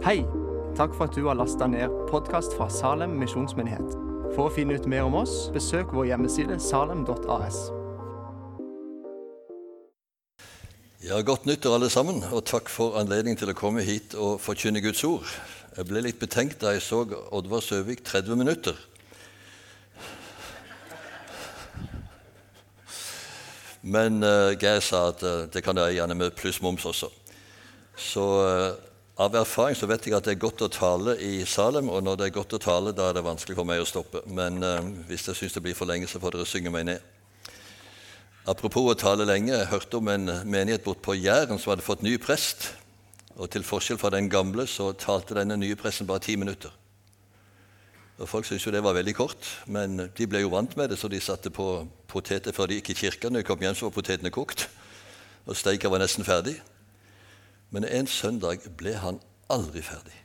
Hei! Takk for at du har lasta ned podkast fra Salem misjonsmyndighet. For å finne ut mer om oss, besøk vår hjemmeside salem.as. Ja, Godt nyttår, alle sammen, og takk for anledningen til å komme hit og forkynne Guds ord. Jeg ble litt betenkt da jeg så Oddvar Søvik 30 minutter. Men uh, Geir sa at uh, det kan jeg gjerne med pluss moms også. Så uh, av erfaring så vet jeg at det er godt å tale i Salem, og når det er godt å tale, da er det vanskelig for meg å stoppe. Men hvis jeg syns det blir for lenge, så får dere synge meg ned. Apropos å tale lenge, jeg hørte om en menighet bort på Jæren som hadde fått ny prest. Og til forskjell fra den gamle så talte denne nye presten bare ti minutter. Og Folk syntes jo det var veldig kort, men de ble jo vant med det, så de satte på poteter før de gikk i kirka. Når de kom hjem, så var potetene kokt, og steika var nesten ferdig. Men en søndag ble han aldri ferdig.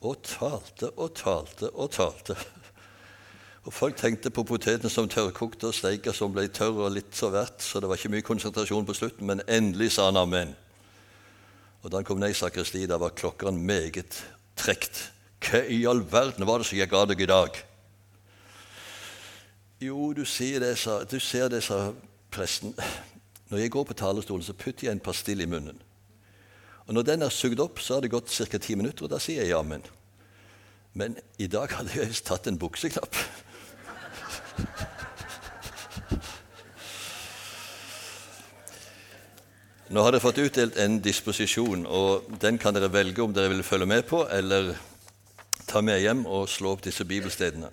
Og talte og talte og talte. Og Folk tenkte på potetene som tørrkokte og steika som ble tørr og litt så verdt, så det var ikke mye konsentrasjon på slutten, men endelig sa han amen. Og Da han kom ned i sakristiet, da var klokkeren meget trekt. Hva i all verden var det som gikk av deg i dag? Jo, du ser det, sa, du ser det, sa presten. Når jeg går på talerstolen, så putter jeg en pastill i munnen. Og Når den er sugd opp, så har det gått ca. ti minutter, og da sier jeg jammen. Men i dag hadde jeg visst tatt en bukseknapp. Nå har dere fått utdelt en disposisjon, og den kan dere velge om dere vil følge med på, eller ta med hjem og slå opp disse bibelstedene.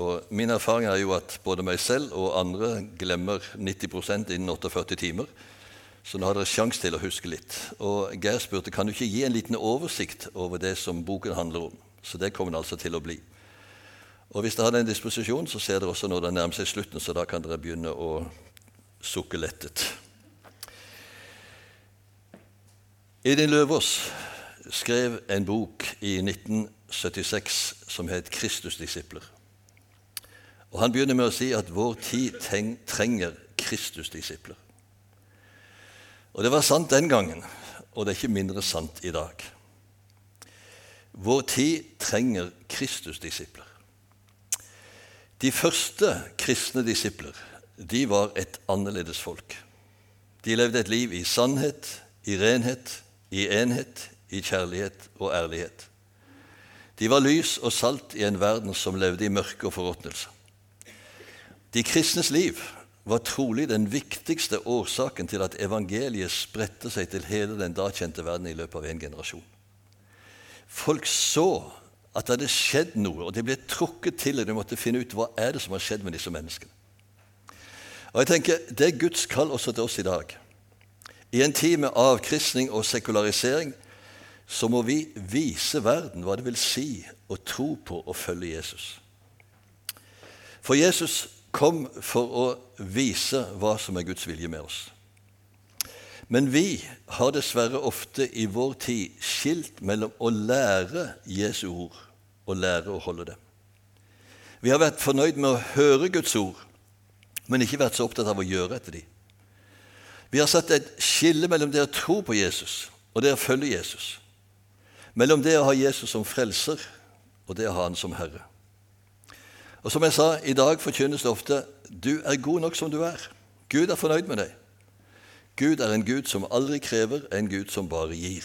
Og Min erfaring er jo at både meg selv og andre glemmer 90% innen 48 timer. Så nå har dere sjanse til å huske litt. Og Geir spurte kan du ikke gi en liten oversikt over det som boken handler om. Så det kommer den altså til å bli. Og Hvis dere har den disposisjonen, så ser dere også når det nærmer seg slutten, så da kan dere begynne å sukke lettet. Edin Løvaas skrev en bok i 1976 som het 'Kristusdisipler'. Og Han begynner med å si at vår tid trenger Kristusdisipler. Og Det var sant den gangen, og det er ikke mindre sant i dag. Vår tid trenger Kristusdisipler. De første kristne disipler de var et annerledes folk. De levde et liv i sannhet, i renhet, i enhet, i kjærlighet og ærlighet. De var lys og salt i en verden som levde i mørke og forråtnelse. De kristnes liv var trolig den viktigste årsaken til at evangeliet spredte seg til hele den da kjente verden i løpet av en generasjon. Folk så at det hadde skjedd noe, og de ble trukket til det. De måtte finne ut hva er det som har skjedd med disse menneskene. Og jeg tenker, Det er Guds kall også til oss i dag. I en tid med avkristning og sekularisering så må vi vise verden hva det vil si å tro på og følge Jesus. For Jesus kom for å vise hva som er Guds vilje med oss. Men vi har dessverre ofte i vår tid skilt mellom å lære Jesu ord og lære å holde det. Vi har vært fornøyd med å høre Guds ord, men ikke vært så opptatt av å gjøre etter dem. Vi har satt et skille mellom det å tro på Jesus og det å følge Jesus mellom det å ha Jesus som frelser og det å ha Han som Herre. Og Som jeg sa, i dag forkynnes det ofte du er god nok som du er. Gud er fornøyd med deg. Gud er en Gud som aldri krever, en Gud som bare gir.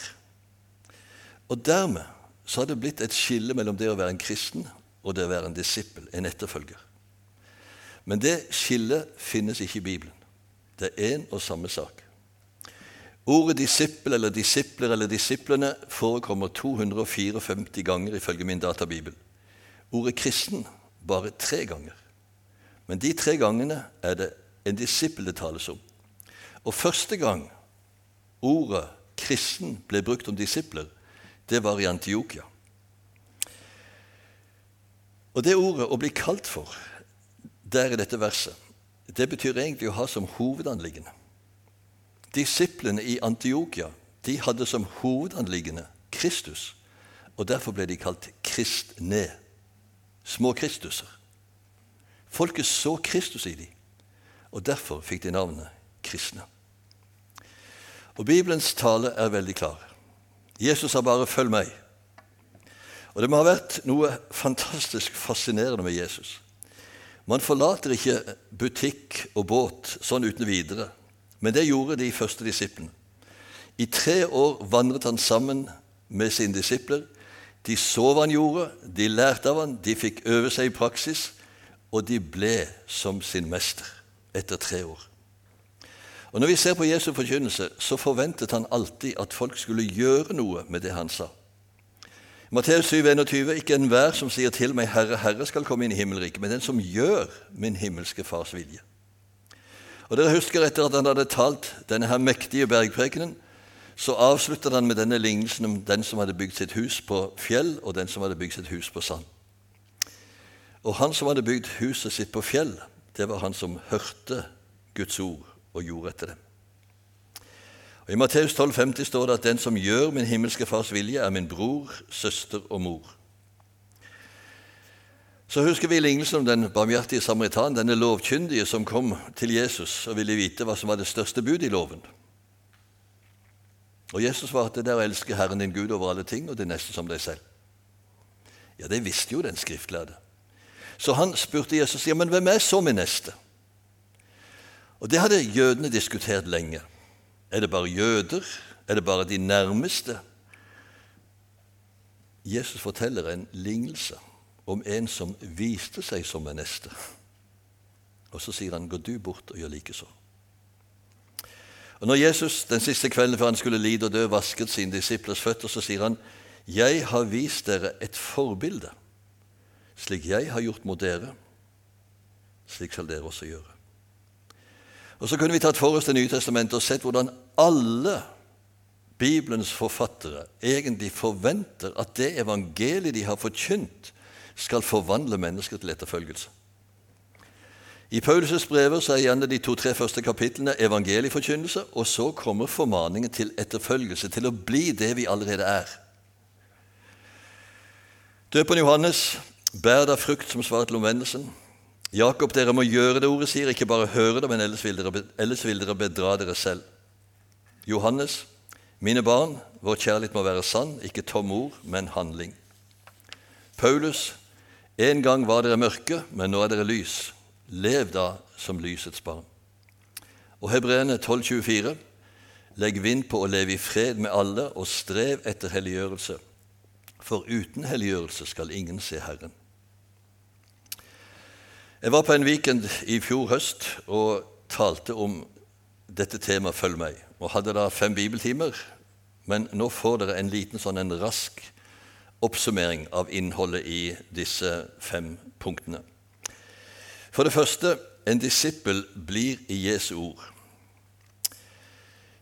Og Dermed så har det blitt et skille mellom det å være en kristen og det å være en disippel, en etterfølger. Men det skillet finnes ikke i Bibelen. Det er én og samme sak. Ordet disippel eller disipler eller disiplene forekommer 254 ganger ifølge min databibel. Ordet kristen bare tre ganger. Men de tre gangene er det en disippel det tales om. Og første gang ordet kristen ble brukt om disipler, det var i Antiokia. Og det ordet å bli kalt for der i dette verset, det betyr egentlig å ha som hovedanliggende. Disiplene i Antiokia de hadde som hovedanliggende Kristus, og derfor ble de kalt kristne. Små Kristuser. Folket så Kristus i dem, og derfor fikk de navnet kristne. Og Bibelens tale er veldig klar. Jesus sa bare 'følg meg', Og det må ha vært noe fantastisk fascinerende med Jesus. Man forlater ikke butikk og båt sånn uten videre, men det gjorde de første disiplene. I tre år vandret han sammen med sine disipler. De så hva han gjorde, de lærte av han, de fikk øve seg i praksis, og de ble som sin mester etter tre år. Og Når vi ser på Jesu forkynnelse, så forventet han alltid at folk skulle gjøre noe med det han sa. Matteus 7, 21, Ikke enhver som sier til meg, Herre, Herre, skal komme inn i himmelriket, men den som gjør min himmelske Fars vilje. Og Dere husker etter at han hadde talt denne her mektige bergprekenen, så avslutter han med denne lignelsen om den som hadde bygd sitt hus på fjell, og den som hadde bygd sitt hus på sand. Og han som hadde bygd huset sitt på fjell, det var han som hørte Guds ord og gjorde etter det. Og I Matteus 12,50 står det at den som gjør min himmelske Fars vilje, er min bror, søster og mor. Så husker vi lignelsen om den barmhjertige samaritan, denne lovkyndige som kom til Jesus og ville vite hva som var det største budet i loven. Og Jesus svarte, 'Det er å elske Herren din Gud over alle ting, og det neste som deg selv'. Ja, det visste jo den skriftlærde. Så han spurte Jesus, 'Ja, men hvem er så min neste?' Og Det hadde jødene diskutert lenge. Er det bare jøder? Er det bare de nærmeste? Jesus forteller en lignelse om en som viste seg som en neste. Og så sier han, 'Gå du bort og gjør likeså'. Og Når Jesus den siste kvelden før han skulle lide og dø, vasket sine disiplers føtter, så sier han, 'Jeg har vist dere et forbilde. Slik jeg har gjort mot dere, slik skal dere også gjøre.' Og Så kunne vi tatt for oss Det nye testamentet og sett hvordan alle Bibelens forfattere egentlig forventer at det evangeliet de har forkynt, skal forvandle mennesker til etterfølgelse. I Paulus' brever er gjerne de to-tre første kapitlene evangelieforkynnelse, og så kommer formaningen til etterfølgelse, til å bli det vi allerede er. Døperen Johannes bærer da frukt som svar til omvendelsen. Jakob, dere må gjøre det ordet sier, ikke bare høre det, men ellers vil dere, ellers vil dere bedra dere selv. Johannes, mine barn, vår kjærlighet må være sann, ikke tom ord, men handling. Paulus, en gang var dere mørke, men nå er dere lys. Lev da som lysets barn. Og Hebreerne 12,24.: Legg vind på å leve i fred med alle og strev etter helliggjørelse, for uten helliggjørelse skal ingen se Herren. Jeg var på en weekend i fjor høst og talte om dette temaet 'Følg meg', og hadde da fem bibeltimer. Men nå får dere en liten sånn en rask oppsummering av innholdet i disse fem punktene. For det første en disippel blir i Jesu ord.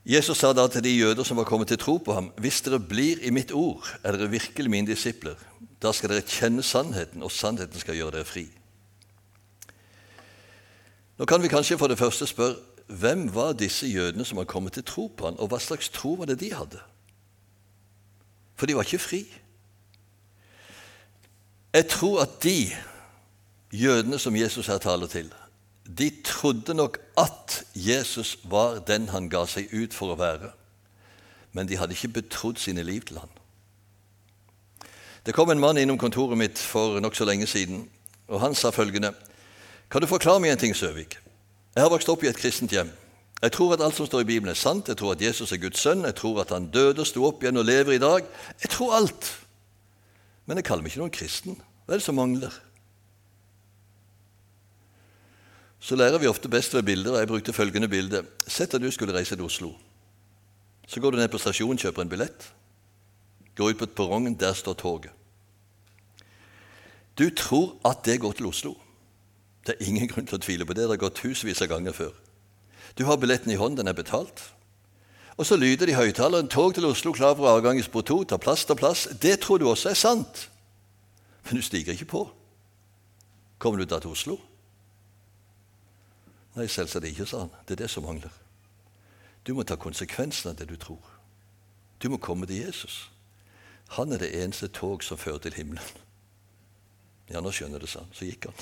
Jesus sa da til de jøder som var kommet til tro på ham.: Hvis dere blir i mitt ord, er dere virkelig mine disipler. Da skal dere kjenne sannheten, og sannheten skal gjøre dere fri. Nå kan vi kanskje for det første spørre hvem var disse jødene som var kommet til tro på ham, og hva slags tro var det de hadde? For de var ikke fri. Jeg tror at de jødene som Jesus her taler til, de trodde nok at Jesus var den han ga seg ut for å være, men de hadde ikke betrodd sine liv til han. Det kom en mann innom kontoret mitt for nokså lenge siden, og han sa følgende kan du forklare meg en ting, Søvik? Jeg har vokst opp i et kristent hjem. Jeg tror at alt som står i Bibelen, er sant. Jeg tror at Jesus er Guds sønn. Jeg tror at han døde, og sto opp igjen og lever i dag. Jeg tror alt. Men jeg kaller meg ikke noen kristen. Hva er det som mangler? Så lærer vi ofte best ved bilder, og jeg brukte følgende bilde. Sett at du skulle reise til Oslo. Så går du ned på stasjonen, kjøper en billett, går ut på perrongen, der står toget. Du tror at det går til Oslo. Det er ingen grunn til å tvile på det. Det har gått tusenvis av ganger før. Du har billetten i hånden, den er betalt. Og så lyder det i høyttaleren 'Tog til Oslo klar for avgang i spor 2', ta plass, ta plass. Det tror du også er sant. Men du stiger ikke på. Kommer du da til Oslo? Nei, selvsagt ikke, sa han. Det er det som mangler. Du må ta konsekvensen av det du tror. Du må komme til Jesus. Han er det eneste tog som fører til himmelen. Ja, nå skjønner det, sa han. Så gikk han.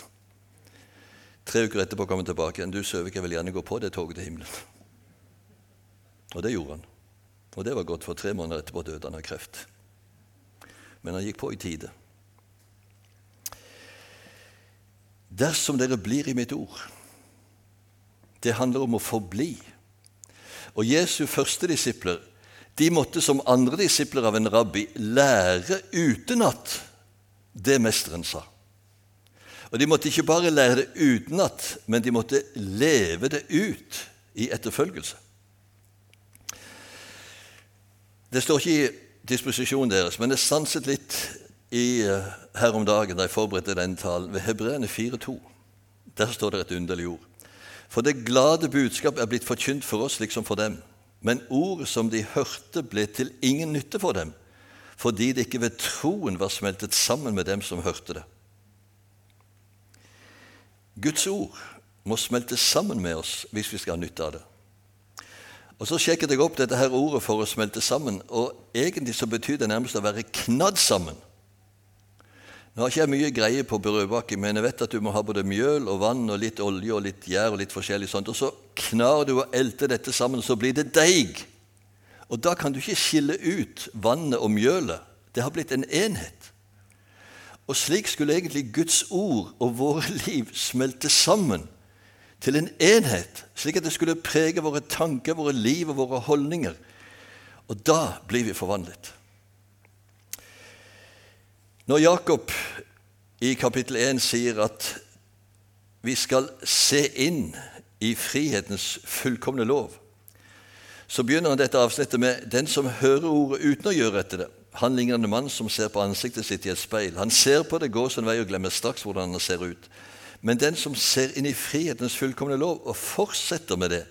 Tre uker etterpå kom han tilbake igjen. 'Du, Søvik, jeg vil gjerne gå på det toget til himmelen.' Og det gjorde han. Og det var godt, for tre måneder etterpå døde han av kreft. men han gikk på i tide. Dersom dere blir i mitt ord Det handler om å forbli. Og Jesu første disipler de måtte som andre disipler av en rabbi lære utenat det mesteren sa. Og De måtte ikke bare lære det utenat, men de måtte leve det ut i etterfølgelse. Det står ikke i disposisjonen deres, men det stanset litt i, uh, her om dagen da jeg forberedte den talen, ved Hebreerne 4,2. Der står det et underlig ord. For det glade budskap er blitt forkynt for oss liksom for dem. Men ordet som de hørte, ble til ingen nytte for dem, fordi det ikke ved troen var smeltet sammen med dem som hørte det. Guds ord må smelte sammen med oss hvis vi skal ha nytte av det. Og Så sjekket jeg opp dette her ordet for å smelte sammen, og egentlig så betyr det nærmest å være knadd sammen. Nå har ikke jeg mye greie på brødbaking, men jeg vet at du må ha både mjøl og vann og litt olje og litt gjær og litt forskjellig sånt. Og så knar du og elter dette sammen, så blir det deig. Og da kan du ikke skille ut vannet og mjølet. Det har blitt en enhet. Og slik skulle egentlig Guds ord og våre liv smelte sammen til en enhet, slik at det skulle prege våre tanker, våre liv og våre holdninger. Og da blir vi forvandlet. Når Jakob i kapittel 1 sier at vi skal se inn i frihetens fullkomne lov, så begynner han dette avsnittet med 'den som hører ordet uten å gjøre etter det'. Han ligner en mann som ser på ansiktet sitt i et speil. Han ser på det, går sin vei og glemmer straks hvordan han ser ut. Men den som ser inn i frihetens fullkomne lov og fortsetter med det,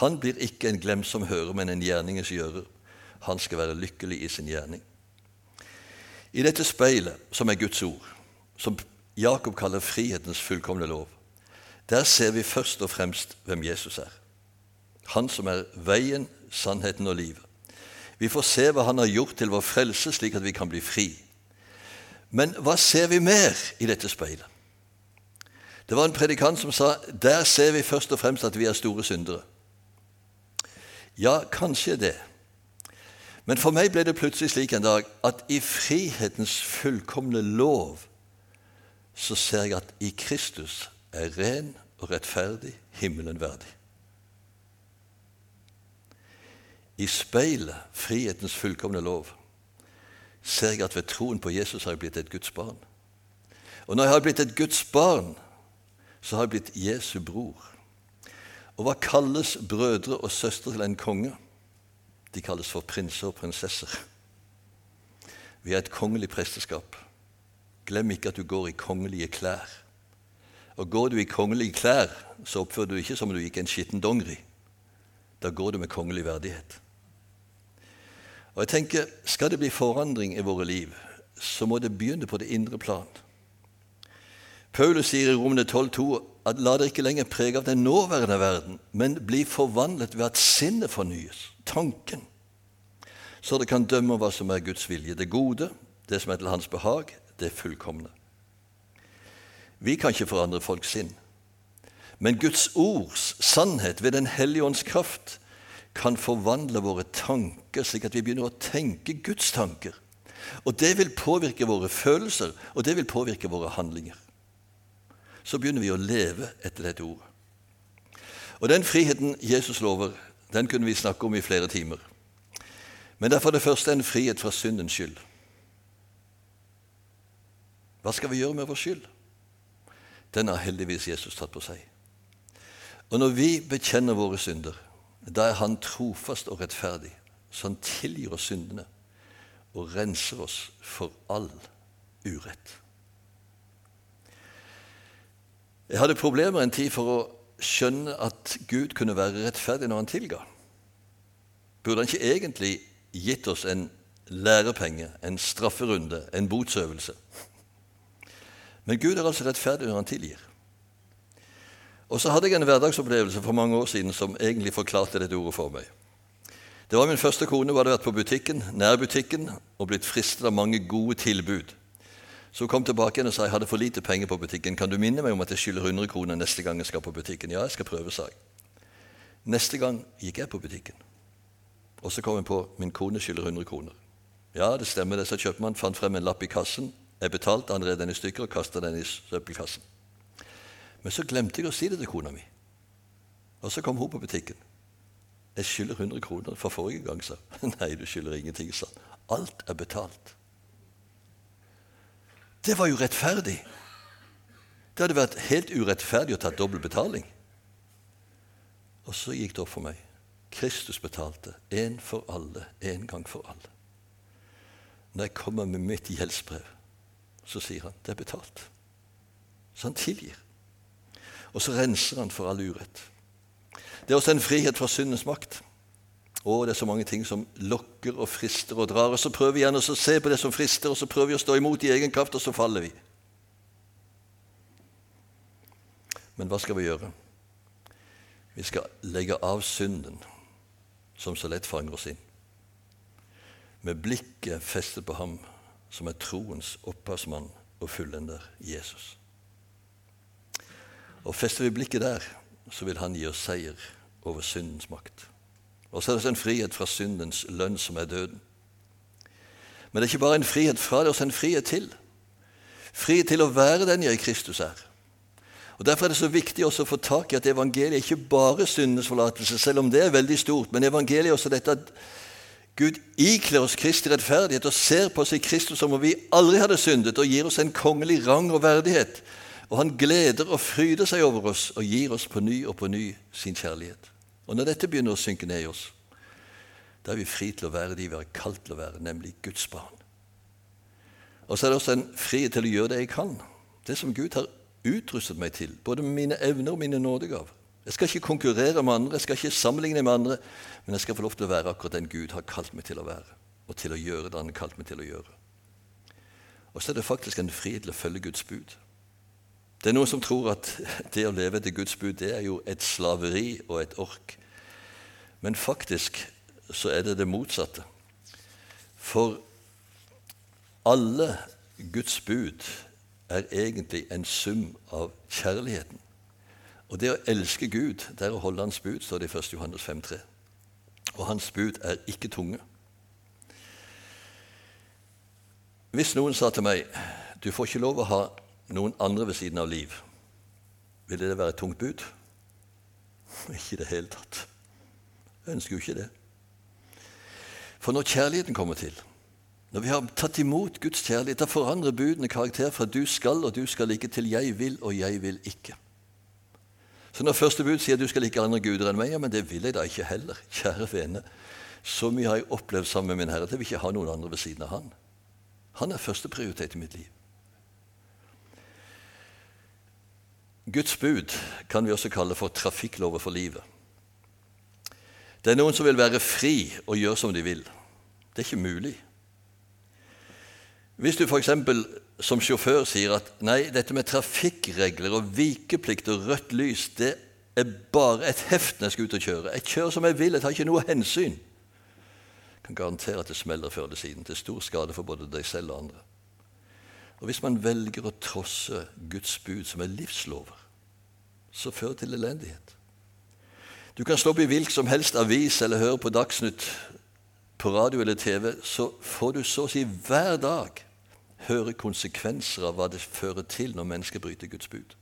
han blir ikke en glemsom hører, men en gjerningens gjører. Han skal være lykkelig i sin gjerning. I dette speilet, som er Guds ord, som Jakob kaller frihetens fullkomne lov, der ser vi først og fremst hvem Jesus er. Han som er veien, sannheten og livet. Vi får se hva han har gjort til vår frelse, slik at vi kan bli fri. Men hva ser vi mer i dette speilet? Det var en predikant som sa der ser vi først og fremst at vi er store syndere. Ja, kanskje det. Men for meg ble det plutselig slik en dag at i frihetens fullkomne lov så ser jeg at i Kristus er ren og rettferdig himmelen verdig. I speilet, frihetens fullkomne lov, ser jeg at ved troen på Jesus har jeg blitt et Guds barn. Og når jeg har blitt et Guds barn, så har jeg blitt Jesu bror. Og hva kalles brødre og søstre til en konge? De kalles for prinser og prinsesser. Vi er et kongelig presteskap. Glem ikke at du går i kongelige klær. Og Går du i kongelige klær, så oppfører du ikke som om du gikk en skitten dongeri. Da går du med kongelig verdighet. Og jeg tenker, Skal det bli forandring i våre liv, så må det begynne på det indre plan. Paulus sier i Romene 12,2 at la dere ikke lenger prege av den nåværende verden, men bli forvandlet ved at sinnet fornyes tanken, så det kan dømme hva som er Guds vilje. Det gode, det som er til hans behag, det fullkomne. Vi kan ikke forandre folks sinn. Men Guds ords sannhet ved Den hellige ånds kraft kan forvandle våre tanker, slik at vi begynner å tenke Guds tanker. Og det vil påvirke våre følelser, og det vil påvirke våre handlinger. Så begynner vi å leve etter dette ordet. Og den friheten Jesus lover, den kunne vi snakke om i flere timer. Men derfor er det første en frihet fra syndens skyld. Hva skal vi gjøre med vår skyld? Den har heldigvis Jesus tatt på seg. Og når vi bekjenner våre synder, da er Han trofast og rettferdig, så Han tilgir oss syndene og renser oss for all urett. Jeg hadde problemer en tid for å skjønne at Gud kunne være rettferdig når han tilga? Burde han ikke egentlig gitt oss en lærepenge, en strafferunde, en botsøvelse? Men Gud er altså rettferdig når han tilgir. Og så hadde jeg en hverdagsopplevelse for mange år siden som egentlig forklarte dette ordet for meg. Det var Min første kone hun hadde vært på butikken, nærbutikken og blitt fristet av mange gode tilbud. Så kom tilbake igjen og sa jeg hadde for lite penger på butikken. Kan du minne meg om at jeg skylder 100 kroner neste gang jeg skal på butikken? Ja, jeg skal prøve, sa jeg. Neste gang gikk jeg på butikken. Og så kom jeg på min kone skylder 100 kroner. Ja, det stemmer, det, sa kjøpmannen. Fant frem en lapp i kassen. Jeg betalte, han rev den i stykker og kasta den i søppelkassen. Men så glemte jeg å si det til kona mi. Og så kom hun på butikken. Jeg skylder 100 kroner for forrige gang, sa hun. Nei, du skylder ingenting, sa Alt er betalt. Det var jo rettferdig. Det hadde vært helt urettferdig å ta dobbel betaling. Og så gikk det opp for meg. Kristus betalte én for alle, én gang for alle. Når jeg kommer med mitt gjeldsbrev, så sier han det er betalt. Så han tilgir. Og så renser han for all urett. Det er også en frihet fra syndens makt. Og det er så mange ting som lokker og frister og drar. Og så prøver vi igjen å se på det som frister, og så prøver vi å stå imot i egen kraft, og så faller vi. Men hva skal vi gjøre? Vi skal legge av synden, som så lett fanger oss inn, med blikket festet på ham som er troens opphavsmann og fullender, Jesus. Og Fester vi blikket der, så vil han gi oss seier over syndens makt. Og så er det en frihet fra syndens lønn, som er døden. Men det er ikke bare en frihet fra det, også en frihet til. Frihet til å være den jeg i Kristus er. Og Derfor er det så viktig også å få tak i at evangeliet er ikke bare syndenes forlatelse, selv om det er veldig stort, men evangeliet er også dette at Gud ikler oss Kristi rettferdighet og ser på oss i Kristus som om vi aldri hadde syndet, og gir oss en kongelig rang og verdighet. Og han gleder og fryder seg over oss og gir oss på ny og på ny sin kjærlighet. Og når dette begynner å synke ned i oss, da er vi fri til å være de vi er kalt til å være, nemlig Guds barn. Og så er det også en frihet til å gjøre det jeg kan, det som Gud har utrustet meg til, både med mine evner og mine nådegaver. Jeg skal ikke konkurrere med andre, jeg skal ikke sammenligne med andre, men jeg skal få lov til å være akkurat den Gud har kalt meg til å være, og til å gjøre det han har kalt meg til å gjøre. Og så er det faktisk en frihet til å følge Guds bud. Det er noen som tror at det å leve etter Guds bud det er jo et slaveri og et ork. Men faktisk så er det det motsatte. For alle Guds bud er egentlig en sum av kjærligheten. Og det å elske Gud, det er å holde Hans bud, står det i 1. Johannes 5,3. Og Hans bud er ikke tunge. Hvis noen sa til meg du får ikke lov å ha noen andre ved siden av liv, ville det være et tungt bud? Ikke i det hele tatt. Ønsker jo ikke det. For når kjærligheten kommer til, når vi har tatt imot Guds kjærlighet, da forandrer budene karakter fra 'du skal' og 'du skal ikke' til 'jeg vil' og 'jeg vil ikke'. Så når første bud sier 'du skal ikke andre guder enn meg', ja, men det vil jeg da ikke heller. Kjære vene, så mye har jeg opplevd sammen med min Herre at jeg vil ikke ha noen andre ved siden av Han. Han er førsteprioritet i mitt liv. Guds bud kan vi også kalle for trafikklover for livet. Det er noen som vil være fri og gjøre som de vil. Det er ikke mulig. Hvis du f.eks. som sjåfør sier at nei, dette med trafikkregler og vikeplikt og rødt lys det er bare et heft når jeg skal ut og kjøre. Jeg kjører som jeg vil, jeg tar ikke noe hensyn. Jeg kan garantere at det smeller før eller siden, til stor skade for både deg selv og andre. Og Hvis man velger å trosse Guds bud, som er livslover, så fører det til elendighet. Du kan slå opp i hvilken som helst avis eller høre på Dagsnytt på radio eller TV, så får du så å si hver dag høre konsekvenser av hva det fører til når mennesker bryter Guds bud.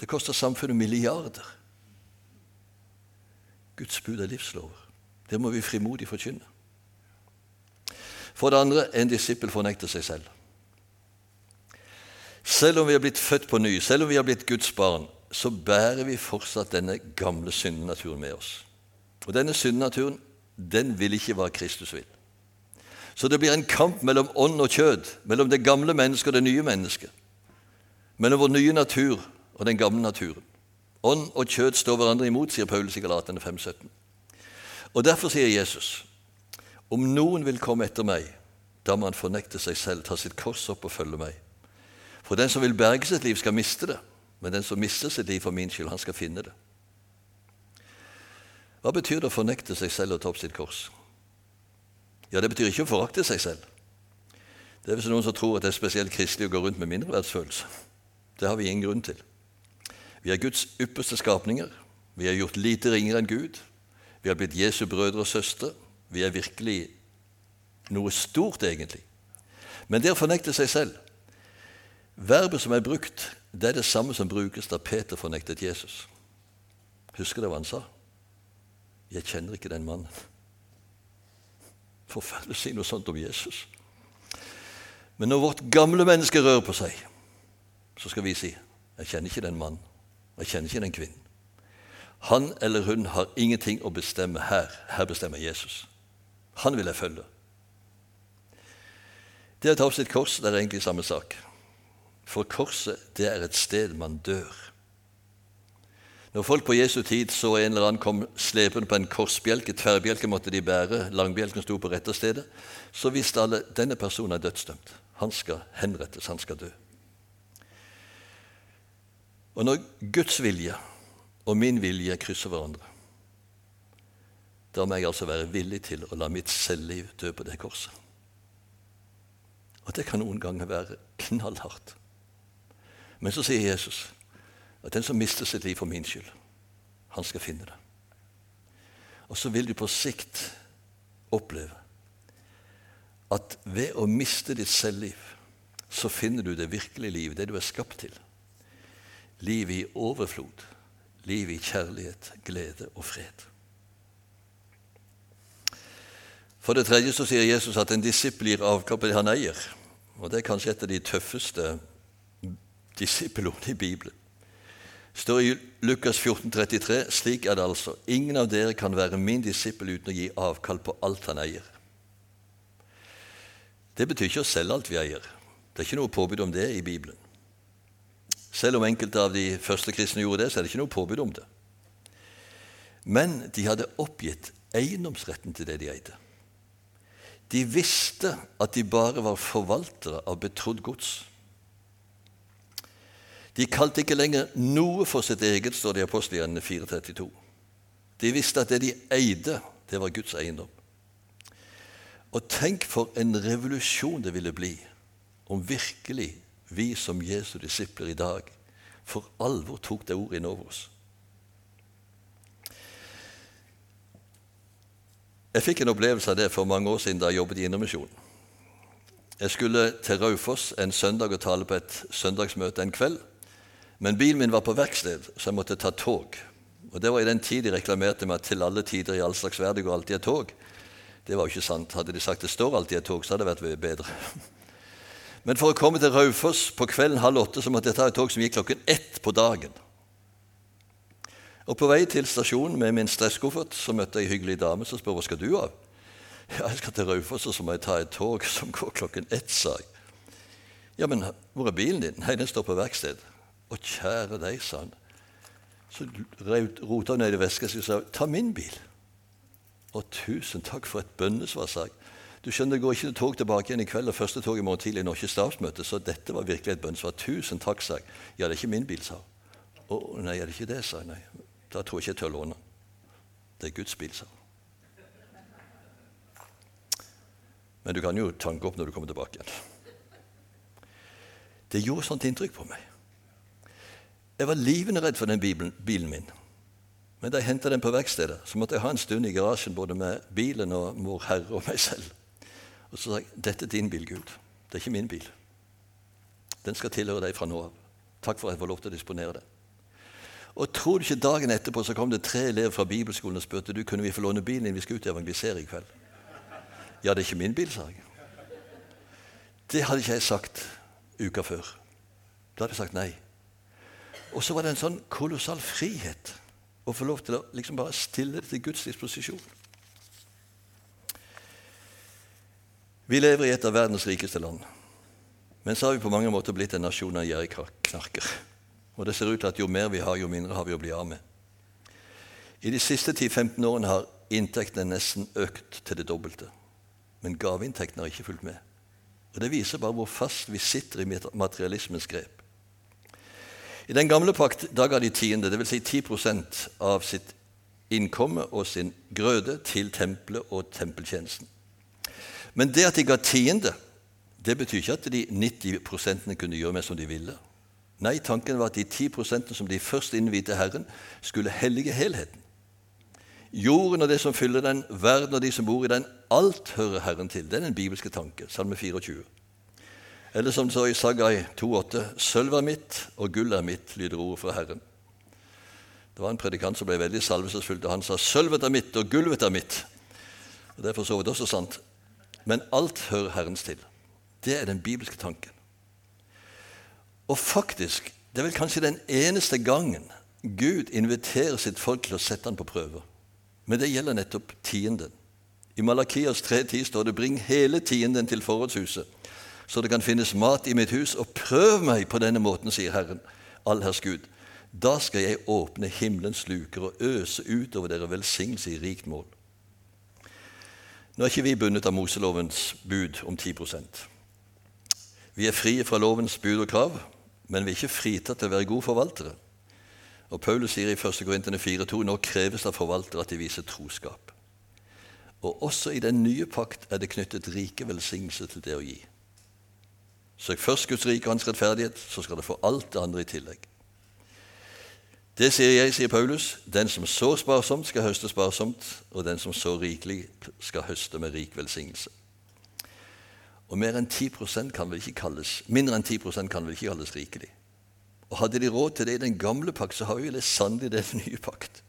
Det koster samfunnet milliarder. Guds bud er livslover. Det må vi frimodig forkynne. For det andre en disippel fornekter seg selv. Selv om vi har blitt født på ny, selv om vi har blitt Guds barn, så bærer vi fortsatt denne gamle syndenaturen med oss. Og denne syndenaturen den vil ikke hva Kristus vil. Så det blir en kamp mellom ånd og kjød, mellom det gamle mennesket og det nye mennesket. Mellom vår nye natur og den gamle naturen. Ånd og kjød står hverandre imot, sier Paulus i Galatene 5,17. Og Derfor sier Jesus om noen vil komme etter meg, da må han fornekte seg selv, ta sitt kors opp og følge meg. For den som vil berge sitt liv, skal miste det, men den som mister sitt liv for min skyld, han skal finne det. Hva betyr det å fornekte seg selv og ta opp sitt kors? Ja, Det betyr ikke å forakte seg selv. Det er hvis noen som tror at det er spesielt kristelig å gå rundt med mindreverdsfølelse. Det har vi ingen grunn til. Vi er Guds ypperste skapninger. Vi er gjort lite ringere enn Gud. Vi har blitt Jesu brødre og søstre. Vi er virkelig noe stort, egentlig. Men det å fornekte seg selv. Verbet som er brukt, det er det samme som brukes da Peter fornektet Jesus. Husker dere hva han sa? 'Jeg kjenner ikke den mannen'. Forferdelig å si noe sånt om Jesus. Men når vårt gamle menneske rører på seg, så skal vi si 'Jeg kjenner ikke den mannen. Jeg kjenner ikke den kvinnen'. Han eller hun har ingenting å bestemme her. Her bestemmer Jesus. Han vil jeg følge. Det å ta opp sitt kors det er egentlig samme sak. For korset det er et sted man dør. Når folk på Jesu tid så en eller annen kom slepende på en korsbjelke, tverrbjelke måtte de bære, langbjelken sto på rette stedet, så visste alle denne personen er dødsdømt. Han skal henrettes, han skal dø. Og når Guds vilje og min vilje krysser hverandre, da må jeg altså være villig til å la mitt selvliv dø på det korset. Og det kan noen ganger være knallhardt. Men så sier Jesus at den som mister sitt liv for min skyld, han skal finne det. Og så vil du på sikt oppleve at ved å miste ditt selvliv, så finner du det virkelige liv, det du er skapt til. Liv i overflod, liv i kjærlighet, glede og fred. For det tredje så sier Jesus at en disippel gir avkall på det han eier. Og Det er kanskje et av de tøffeste disippelordene i Bibelen står i Lukas 14, 33, Slik er det altså. Ingen av dere kan være min disippel uten å gi avkall på alt han eier. Det betyr ikke å selge alt vi eier. Det er ikke noe påbud om det i Bibelen. Selv om enkelte av de første kristne gjorde det, så er det ikke noe påbud om det. Men de hadde oppgitt eiendomsretten til det de eide. De visste at de bare var forvaltere av betrodd gods. De kalte ikke lenger noe for sitt eget, står det i apostelgjerningene 432. De visste at det de eide, det var Guds eiendom. Og tenk for en revolusjon det ville bli om virkelig vi som Jesu disipler i dag for alvor tok det ordet inn over oss. Jeg fikk en opplevelse av det for mange år siden da jeg jobbet i Indremisjonen. Jeg skulle til Raufoss en søndag og tale på et søndagsmøte en kveld. Men bilen min var på verksted, så jeg måtte ta tog. Og Det var i den tid de reklamerte med at til alle tider i all slags verden går alltid et tog. Det var jo ikke sant. Hadde de sagt det står alltid et tog, så hadde det vært bedre. Men for å komme til Raufoss på kvelden halv åtte så måtte jeg ta et tog som gikk klokken ett på dagen. Og På vei til stasjonen med min stresskoffert så møtte jeg ei hyggelig dame som spør hva skal du av. Ja, jeg skal til Raufoss, og så må jeg ta et tog som går klokken ett, sa jeg. Ja, men hvor er bilen din? Nei, den står på verksted. Å, kjære deg, sa han. Så rota han ned i veska og sa ta min bil. Å, tusen takk for et bønnesvar, sa jeg. Du skjønner, Det går ikke tog tilbake igjen i kveld, og første tog i morgen tidlig når ikke stabsmøte, så dette var virkelig et bønnesvar. Tusen takk, sa jeg. Ja, det er ikke min bil, sa hun. Å, nei, er det ikke det, sa jeg. Nei, da tror jeg ikke jeg tør låne. Det er Guds bil, sa hun. Men du kan jo tanke opp når du kommer tilbake igjen. Det gjorde sånt inntrykk på meg. Jeg var livende redd for den bilen, min. Men da jeg henta den på verkstedet, så måtte jeg ha en stund i garasjen både med bilen og mor Herre og meg selv. Og så sa jeg dette er din bil, Gud. Det er ikke min bil. Den skal tilhøre deg fra nå av. Takk for at jeg får lov til å disponere den. Og tror du ikke dagen etterpå så kom det tre elever fra bibelskolen og spurte du, kunne vi få låne bilen din, vi skal ut og evangelisere i kveld. Ja, det er ikke min bil, sa jeg. Det hadde ikke jeg sagt uka før. Da hadde jeg sagt nei. Og så var det en sånn kolossal frihet å få lov til å liksom bare stille det til Guds disposisjon. Vi lever i et av verdens rikeste land. Men så har vi på mange måter blitt en nasjon av gjerrigknarker. Og det ser ut til at jo mer vi har, jo mindre har vi å bli av med. I de siste 10-15 årene har inntektene nesten økt til det dobbelte. Men gaveinntektene har ikke fulgt med. Og Det viser bare hvor fast vi sitter i materialismens grep. I den gamle pakt da ga de tiende, dvs. Si 10% av sitt innkomme og sin grøde til tempelet og tempeltjenesten. Men det at de ga tiende, det betyr ikke at de 90% kunne gjøre med som de ville. Nei, tanken var at de 10% som de først innvidte Herren, skulle hellige helheten. Jorden og det som fyller den, verden og de som bor i den, alt hører Herren til. Det er den bibelske tanke. Salme 24. Eller som det står i Sagai 2,8.: Sølv er mitt, og gull er mitt, lyder ordet fra Herren. Det var en predikant som ble veldig salvelsesfull og han sa 'Sølvet er mitt, og gulvet er mitt'. Og Det er for så vidt også sant. Men alt hører Herrens til. Det er den bibelske tanken. Og faktisk, det er vel kanskje den eneste gangen Gud inviterer sitt folk til å sette han på prøve. Men det gjelder nettopp tienden. I Malakias 3.10 står det 'Bring hele tienden til forrådshuset' så det kan finnes mat i mitt hus, og prøv meg på denne måten, sier Herren, allherrs Gud. Da skal jeg åpne himmelens luker og øse utover dere velsignelse i rikt mål. Nå er ikke vi bundet av Moselovens bud om 10% Vi er frie fra lovens bud og krav, men vi er ikke fritatt til å være gode forvaltere. Og Paulus sier i 1. Korintene 4,2.: Nå kreves det av forvaltere at de viser troskap. Og også i den nye pakt er det knyttet rike velsignelser til det å gi. Søk først Guds rike og hans rettferdighet, så skal du få alt det andre i tillegg. Det sier jeg, sier Paulus. Den som sår sparsomt, skal høste sparsomt, og den som sår rikelig, skal høste med rik velsignelse. Og mer enn 10% kan vel ikke kalles, mindre enn 10% kan vel ikke kalles rikelig. Og Hadde de råd til det i den gamle pakt, så har vi det i den nye pakt.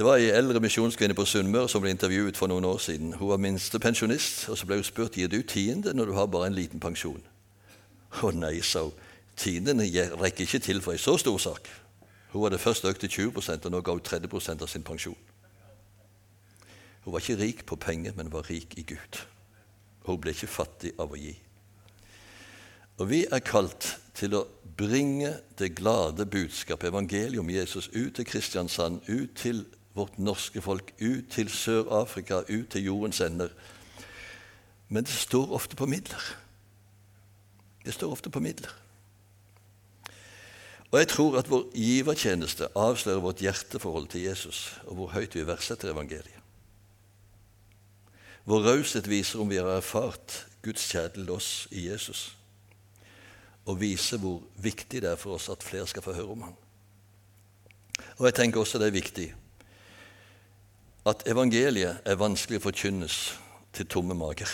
Det var ei eldre misjonskvinne på Sunnmøre som ble intervjuet for noen år siden. Hun var minstepensjonist, og så ble hun spurt gir du tiende når du har bare en liten pensjon. Å nei, sa hun. Tiendene rekker ikke til for ei så stor sak. Hun hadde først økt til 20 og nå ga hun 30% av sin pensjon. Hun var ikke rik på penger, men var rik i Gud. Hun ble ikke fattig av å gi. Og vi er kalt til å bringe det glade budskapet, evangeliet om Jesus, ut til Kristiansand, ut til vårt norske folk ut til Sør-Afrika, ut til jordens ender. Men det står ofte på midler. Det står ofte på midler. Og jeg tror at vår givertjeneste avslører vårt hjerteforhold til Jesus, og hvor høyt vi verdsetter evangeliet. Vår raushet viser om vi har erfart Guds kjærlighet til oss i Jesus, og viser hvor viktig det er for oss at flere skal få høre om ham. Og jeg tenker også det er viktig at evangeliet er vanskelig å forkynnes til tomme mager.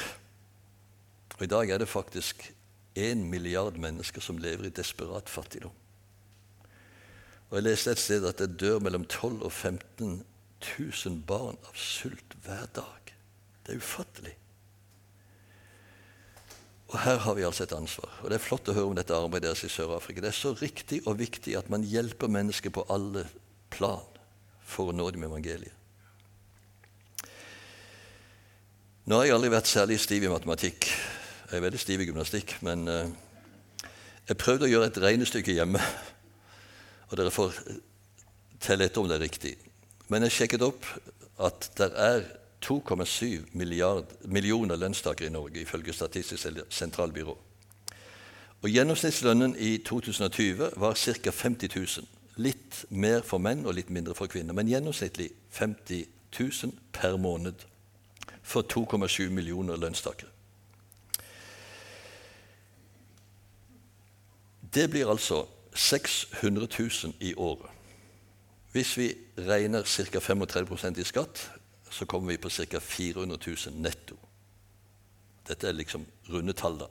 Og I dag er det faktisk én milliard mennesker som lever i desperat fattigdom. Og Jeg leste et sted at det dør mellom 12 og 15 000 barn av sult hver dag. Det er ufattelig. Og Her har vi altså et ansvar. Og Det er flott å høre om dette arbeidet deres i Sør-Afrika. Det er så riktig og viktig at man hjelper mennesker på alle plan for å nå dem med evangeliet. Nå har jeg aldri vært særlig stiv i matematikk. Jeg er veldig stiv i gymnastikk. Men uh, jeg prøvde å gjøre et regnestykke hjemme, og dere får telle etter om det er riktig. Men jeg sjekket opp at det er 2,7 millioner lønnstakere i Norge, ifølge Statistisk sentralbyrå. Og Gjennomsnittslønnen i 2020 var ca. 50 000. Litt mer for menn og litt mindre for kvinner, men gjennomsnittlig 50 000 per måned for 2,7 millioner lønnstakere. Det blir altså 600 000 i året. Hvis vi regner ca. 35% i skatt, så kommer vi på ca. 400 000 netto. Dette er liksom runde tall, da.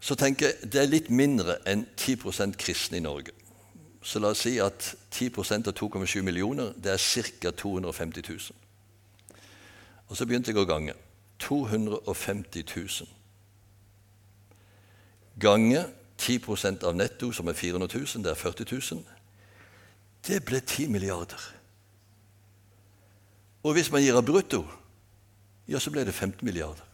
Så tenker jeg det er litt mindre enn 10% kristne i Norge. Så la oss si at 10% av 2,7 millioner det er ca. 250 000. Og så begynte jeg å gange. 250 000. Gange 10% av netto, som er 400 000, det er 40 000. Det ble 10 milliarder. Og hvis man gir av brutto, ja, så ble det 15 milliarder.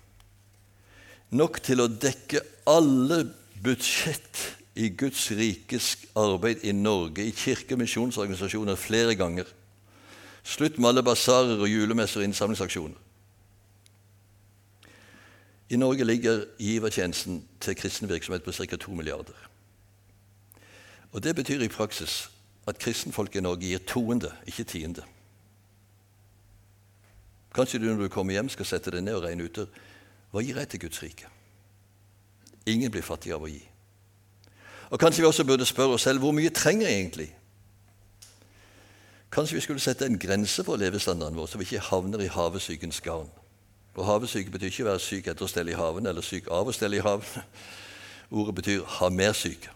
Nok til å dekke alle budsjett i Guds rikes arbeid i Norge, i kirke- og misjonsorganisasjoner, flere ganger. Slutt med alle basarer og julemesser og innsamlingsaksjoner. I Norge ligger givertjenesten til kristen virksomhet på ca. 2 milliarder. Og Det betyr i praksis at kristenfolk i Norge gir toende, ikke tiende. Kanskje du når du kommer hjem skal sette deg ned og regne ut hva gir jeg til Guds rike? Ingen blir fattig av å gi. Og Kanskje vi også burde spørre oss selv hvor mye trenger jeg egentlig? Kanskje vi skulle sette en grense for levestandarden vår, så vi ikke havner i havesykens garn. Og Havesyke betyr ikke å være syk etter å stelle i haven eller syk av å stelle i haven. Ordet betyr ha mer syke.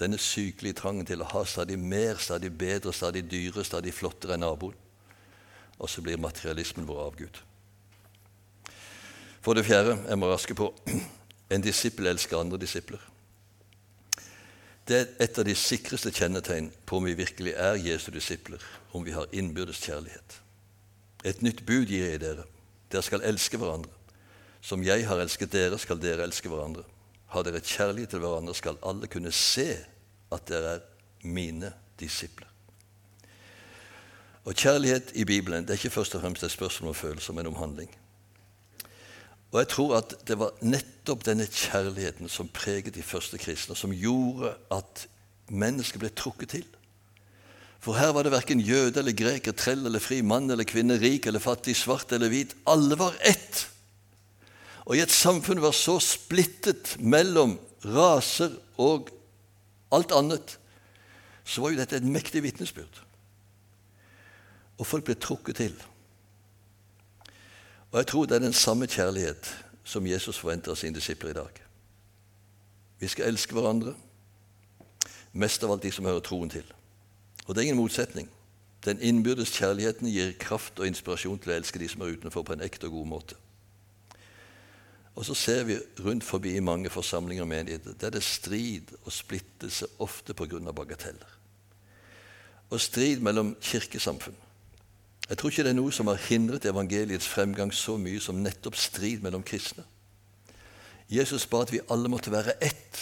Denne sykelige trangen til å ha stadig mer, stadig bedre, stadig dyre, stadig flottere enn naboen. Og så blir materialismen vår avgud. For det fjerde, jeg må raske på, en disippel elsker andre disipler. Det er et av de sikreste kjennetegn på om vi virkelig er Jesu disipler, om vi har innbyrdes kjærlighet. Et nytt bud gir jeg dere. Dere skal elske hverandre. Som jeg har elsket dere, skal dere elske hverandre. Har dere kjærlighet til hverandre, skal alle kunne se at dere er mine disipler. Og Kjærlighet i Bibelen det er ikke først og fremst et spørsmål om følelser, men om handling. Og jeg tror at det var nettopp denne kjærligheten som preget de første kristne, som gjorde at mennesket ble trukket til. For her var det verken jøde eller greker, trell eller fri, mann eller kvinne, rik eller fattig, svart eller hvit. Alle var ett. Og i et samfunn var så splittet mellom raser og alt annet, så var jo dette et mektig vitnesbyrd. Og folk ble trukket til. Og jeg tror det er den samme kjærlighet som Jesus forventer av sine disipler i dag. Vi skal elske hverandre, mest av alt de som hører troen til. Og det er ingen motsetning. Den innbyrdes kjærligheten gir kraft og inspirasjon til å elske de som er utenfor, på en ekte og god måte. Og så ser vi rundt forbi i mange forsamlinger og menigheter der det er strid og splittelse, ofte pga. bagateller. Og strid mellom kirkesamfunn. Jeg tror ikke det er noe som har hindret evangeliets fremgang så mye som nettopp strid mellom kristne. Jesus ba at vi alle måtte være ett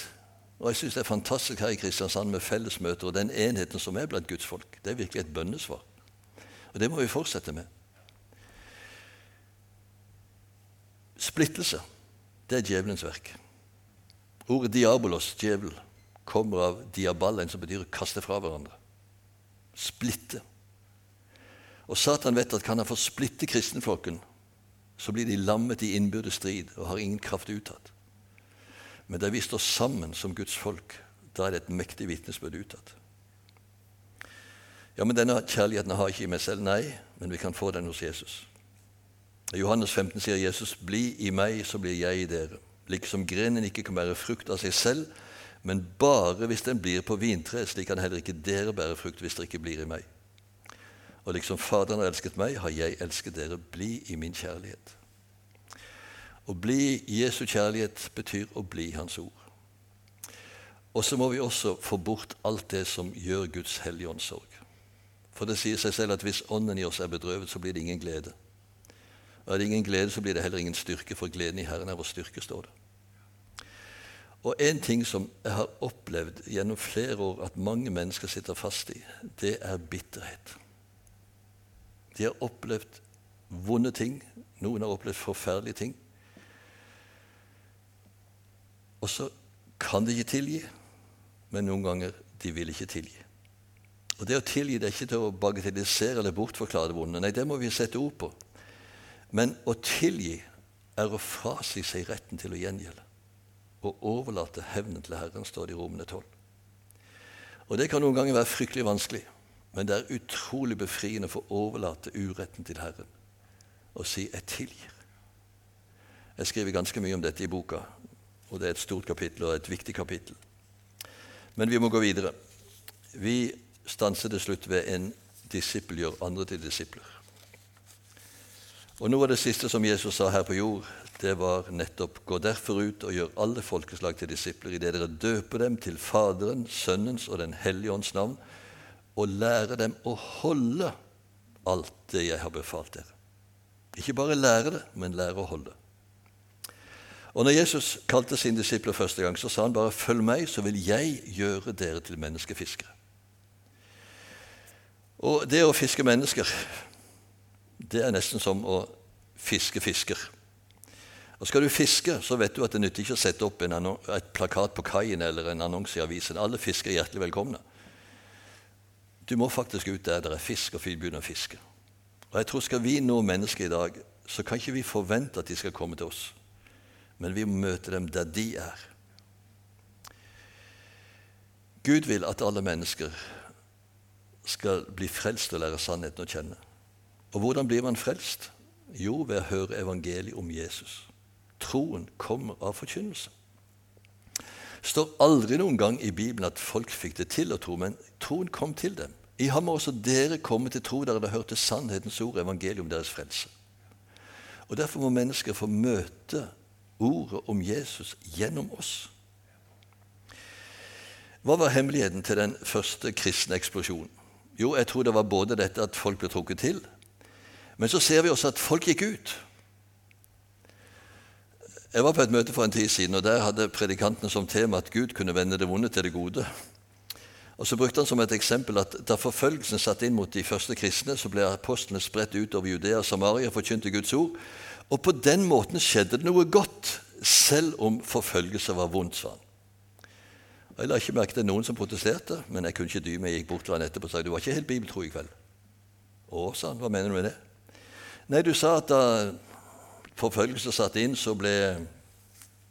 og jeg syns det er fantastisk her i Kristiansand med fellesmøter og den enheten som er blant Guds folk. Det er virkelig et bønnesvar. Og det må vi fortsette med. Splittelse, det er djevelens verk. Ordet diabolos, djevel, kommer av diaballen, som betyr å kaste fra hverandre. Splitte. Og Satan vet at kan han få splitte kristenflokken, så blir de lammet i innbyrdes strid og har ingen kraft utad. Men der vi står sammen som Guds folk, da er det et mektig vitnesbyrd utad. Ja, men denne kjærligheten har ikke i meg selv. Nei, men vi kan få den hos Jesus. I Johannes 15 sier Jesus, 'Bli i meg, så blir jeg i dere'. Liksom grenen ikke kan bære frukt av seg selv, men bare hvis den blir på vintreet, slik kan heller ikke dere bære frukt hvis dere ikke blir i meg. Og liksom Faderen har elsket meg, har jeg elsket dere. Bli i min kjærlighet. Å bli Jesu kjærlighet betyr å bli Hans ord. Og så må vi også få bort alt det som gjør Guds hellige ånd sorg. For det sier seg selv at hvis ånden i oss er bedrøvet, så blir det ingen glede. Og er det ingen glede, så blir det heller ingen styrke, for gleden i Herren er vår styrke, står det. Og en ting som jeg har opplevd gjennom flere år at mange mennesker sitter fast i, det er bitterhet. De har opplevd vonde ting. Noen har opplevd forferdelige ting. Og så kan de ikke tilgi, men noen ganger de vil ikke tilgi. Og Det å tilgi det er ikke til å bagatellisere eller bortforklare det vonde. Nei, det må vi sette ord på. Men å tilgi er å frasi seg retten til å gjengjelde. Og overlate hevnen til Herren, står det i Romene 12. Og Det kan noen ganger være fryktelig vanskelig, men det er utrolig befriende for å overlate uretten til Herren og si 'jeg tilgir'. Jeg skriver ganske mye om dette i boka, og det er et stort kapittel og et viktig kapittel. Men vi må gå videre. Vi stanser til slutt ved en disippel gjør andre til disipler. Og Noe av det siste som Jesus sa her på jord, det var nettopp gå derfor ut og gjør alle folkeslag til disipler idet dere døper dem til Faderen, Sønnens og Den hellige ånds navn, og lære dem å holde alt det jeg har befalt dere. Ikke bare lære det, men lære å holde. Og når Jesus kalte sine disipler første gang, så sa han bare 'følg meg, så vil jeg gjøre dere til menneskefiskere'. Og det å fiske mennesker, det er nesten som å fiske fisker. Og Skal du fiske, så vet du at det nytter ikke å sette opp en et plakat på kaien eller en annonse i avisen. Alle fisker er hjertelig velkomne. Du må faktisk ut der det er fisk, og begynne å fiske. Og jeg tror Skal vi nå mennesker i dag, så kan ikke vi forvente at de skal komme til oss men vi må møte dem der de er. Gud vil at alle mennesker skal bli frelst og lære sannheten å kjenne. Og hvordan blir man frelst? Jo, ved å høre evangeliet om Jesus. Troen kommer av forkynnelse. Det står aldri noen gang i Bibelen at folk fikk det til å tro, men troen kom til dem. I ham må også dere komme til tro der dere hørte sannhetens ord, evangeliet om deres frelse. Og Derfor må mennesker få møte ordet om Jesus gjennom oss. Hva var hemmeligheten til den første kristne eksplosjonen? Jo, jeg tror det var både dette at folk ble trukket til, men så ser vi også at folk gikk ut. Jeg var på et møte for en tid siden, og der hadde predikantene som tema at Gud kunne vende det vonde til det gode. Og Så brukte han som et eksempel at da forfølgelsen satte inn mot de første kristne, så ble apostlene spredt utover Judea og Samaria og forkynte Guds ord. Og på den måten skjedde det noe godt, selv om forfølgelse var vondt, sa han. Jeg la ikke merke til noen som protesterte, men jeg kunne ikke dy meg. Jeg gikk bort til han etterpå og sa du var ikke helt bibeltro i kveld. Å, sa han. Hva mener du med det? Nei, du sa at da forfølgelse satte inn, så ble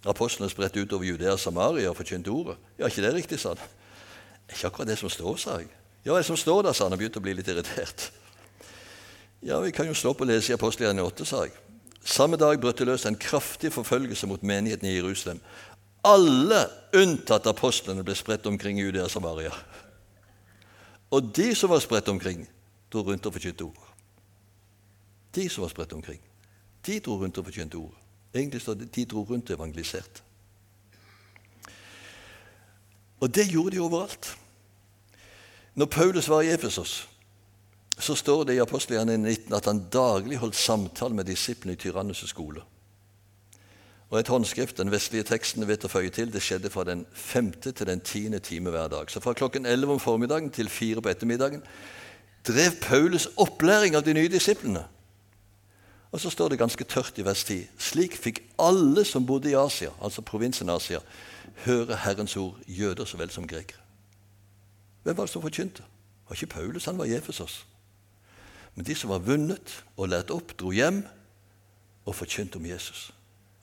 apostlene spredt utover Judea og Samaria og forkynte ordet. Ja, ikke det riktig, sa han. Ikke akkurat det som står, sa jeg. Ja, det som står der, sa han og begynte å bli litt irritert. Ja, vi kan jo slå opp og lese i Apostelgjerningen 8, sa jeg. Samme dag brøt det løs en kraftig forfølgelse mot menigheten i Jerusalem. Alle unntatt apostlene ble spredt omkring i Judea Samaria. Og de som var spredt omkring, dro rundt og forkynte ord. De som var spredt omkring. De dro rundt og forkynte ord. Egentlig står det de dro rundt og evangeliserte. Og det gjorde de overalt. Når Paulus var i Efesos, så står det i apostelgjerningen 19 at han daglig holdt samtale med disiplene i Tyrannes' skole. Og et håndskrift, den vestlige teksten vet å føye til, det skjedde fra den femte til den tiende time hver dag. Så fra klokken elleve om formiddagen til fire på ettermiddagen drev Paulus opplæring av de nye disiplene. Og så står det ganske tørt i vers 10. Slik fikk alle som bodde i Asia, altså provinsen Asia, høre Herrens ord, jøder så vel som grekere. Hvem var det som forkynte? Det var ikke Paulus, han var Jefesos. Men de som var vunnet og lært opp, dro hjem og forkynte om Jesus.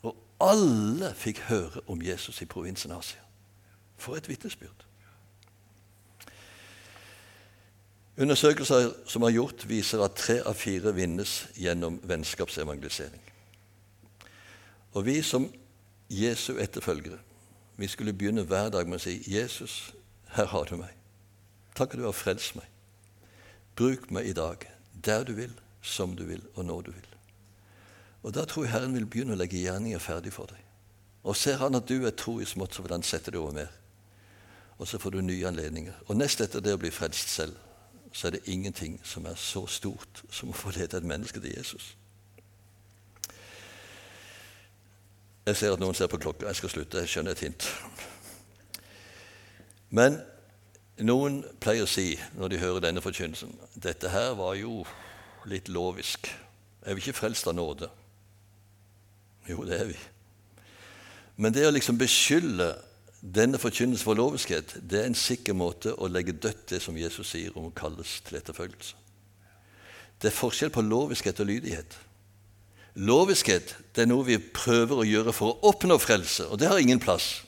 Og alle fikk høre om Jesus i provinsen Asia. For et vitnesbyrd. Undersøkelser som er gjort, viser at tre av fire vinnes gjennom vennskapsevangelisering. Og vi som Jesu etterfølgere, vi skulle begynne hver dag med å si 'Jesus, her har du meg. Takk at du har frelst meg. Bruk meg i dag, der du vil, som du vil, og når du vil.' Og Da tror jeg Herren vil begynne å legge gjerninger ferdig for deg. Og ser Han at du er tro i smått, så vil Han sette det over mer. Og så får du nye anledninger. Og nest etter det å bli frelst selv så er det ingenting som er så stort som å få lede et menneske til Jesus. Jeg ser at noen ser på klokka. Jeg skal slutte. Jeg skjønner et hint. Men noen pleier å si når de hører denne forkynnelsen dette her var jo litt lovisk. Er vi ikke frelst av nåde? Jo, det er vi. Men det å liksom beskylde denne forkynnelsen for loviskhet det er en sikker måte å legge dødt det som Jesus sier om å kalles til etterfølgelse. Det er forskjell på loviskhet og lydighet. Loviskhet det er noe vi prøver å gjøre for å oppnå frelse, og det har ingen plass.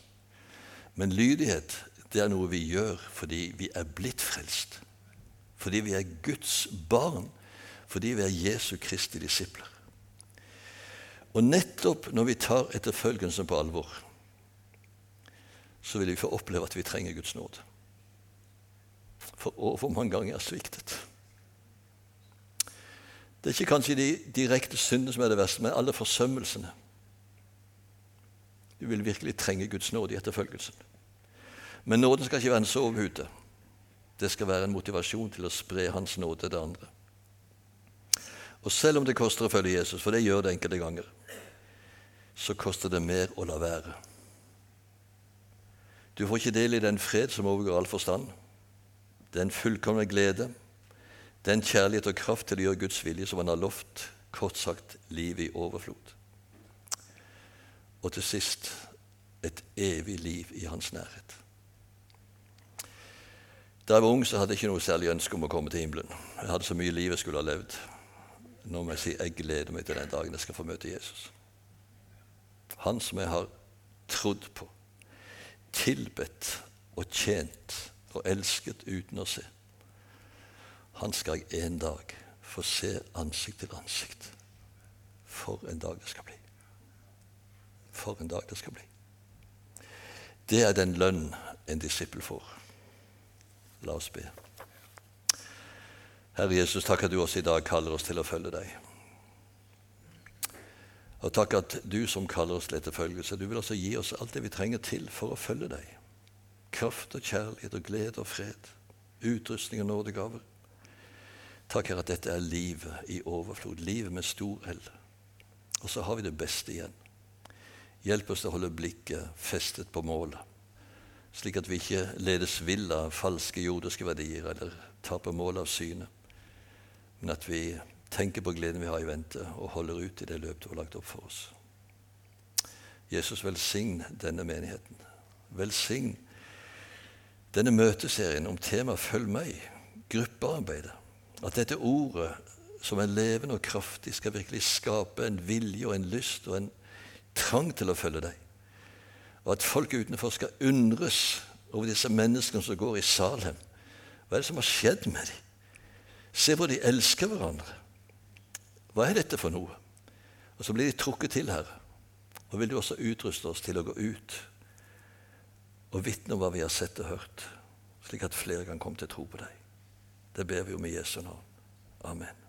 Men lydighet det er noe vi gjør fordi vi er blitt frelst. Fordi vi er Guds barn. Fordi vi er Jesu Kristi disipler. Og nettopp når vi tar etterfølgelsen på alvor, så vil vi få oppleve at vi trenger Guds nåde. For overfor mange ganger jeg har sviktet. Det er ikke kanskje de direkte syndene som er det verste, men alle forsømmelsene. Du vil virkelig trenge Guds nåde i etterfølgelsen. Men nåden skal ikke være en sovepute. Det skal være en motivasjon til å spre Hans nåde til det andre. Og selv om det koster å følge Jesus, for det gjør det enkelte ganger, så koster det mer å la være. Du får ikke del i den fred som overgår all forstand, den fullkomne glede, den kjærlighet og kraft til å gjøre Guds vilje som han har lovt, kort sagt liv i overflod. Og til sist et evig liv i hans nærhet. Da jeg var ung, så hadde jeg ikke noe særlig ønske om å komme til himmelen. Jeg hadde så mye liv jeg skulle ha levd. Nå må jeg si jeg gleder meg til den dagen jeg skal få møte Jesus. Han som jeg har trodd på tilbedt og tjent og elsket uten å se. Han skal jeg en dag få se ansikt til ansikt. For en dag det skal bli. For en dag det skal bli. Det er den lønn en disippel får. La oss be. Herre Jesus, takk at du også i dag kaller oss til å følge deg. Og takk at du som kaller oss til etterfølgelse, du vil også gi oss alt det vi trenger til for å følge deg. Kraft og kjærlighet og glede og fred, utrustning og nådegaver. Takk, Herre, at dette er livet i overflod, livet med stor L. Og så har vi det beste igjen. Hjelp oss til å holde blikket festet på målet, slik at vi ikke ledes vill av falske jordiske verdier eller taper målet av syne, men at vi tenker på gleden vi har i vente, og holder ut i det løp du har lagt opp for oss. Jesus, velsign denne menigheten. Velsign denne møteserien om temaet 'Følg meg', gruppearbeidet. At dette ordet, som er levende og kraftig, skal virkelig skape en vilje og en lyst og en trang til å følge deg. Og at folk utenfor skal undres over disse menneskene som går i Salem. Hva er det som har skjedd med dem? Se hvor de elsker hverandre. Hva er dette for noe? Og så blir de trukket til, Herre. Og vil du også utruste oss til å gå ut og vitne om hva vi har sett og hørt, slik at flere kan komme til å tro på deg. Det ber vi om i Jesu navn. Amen.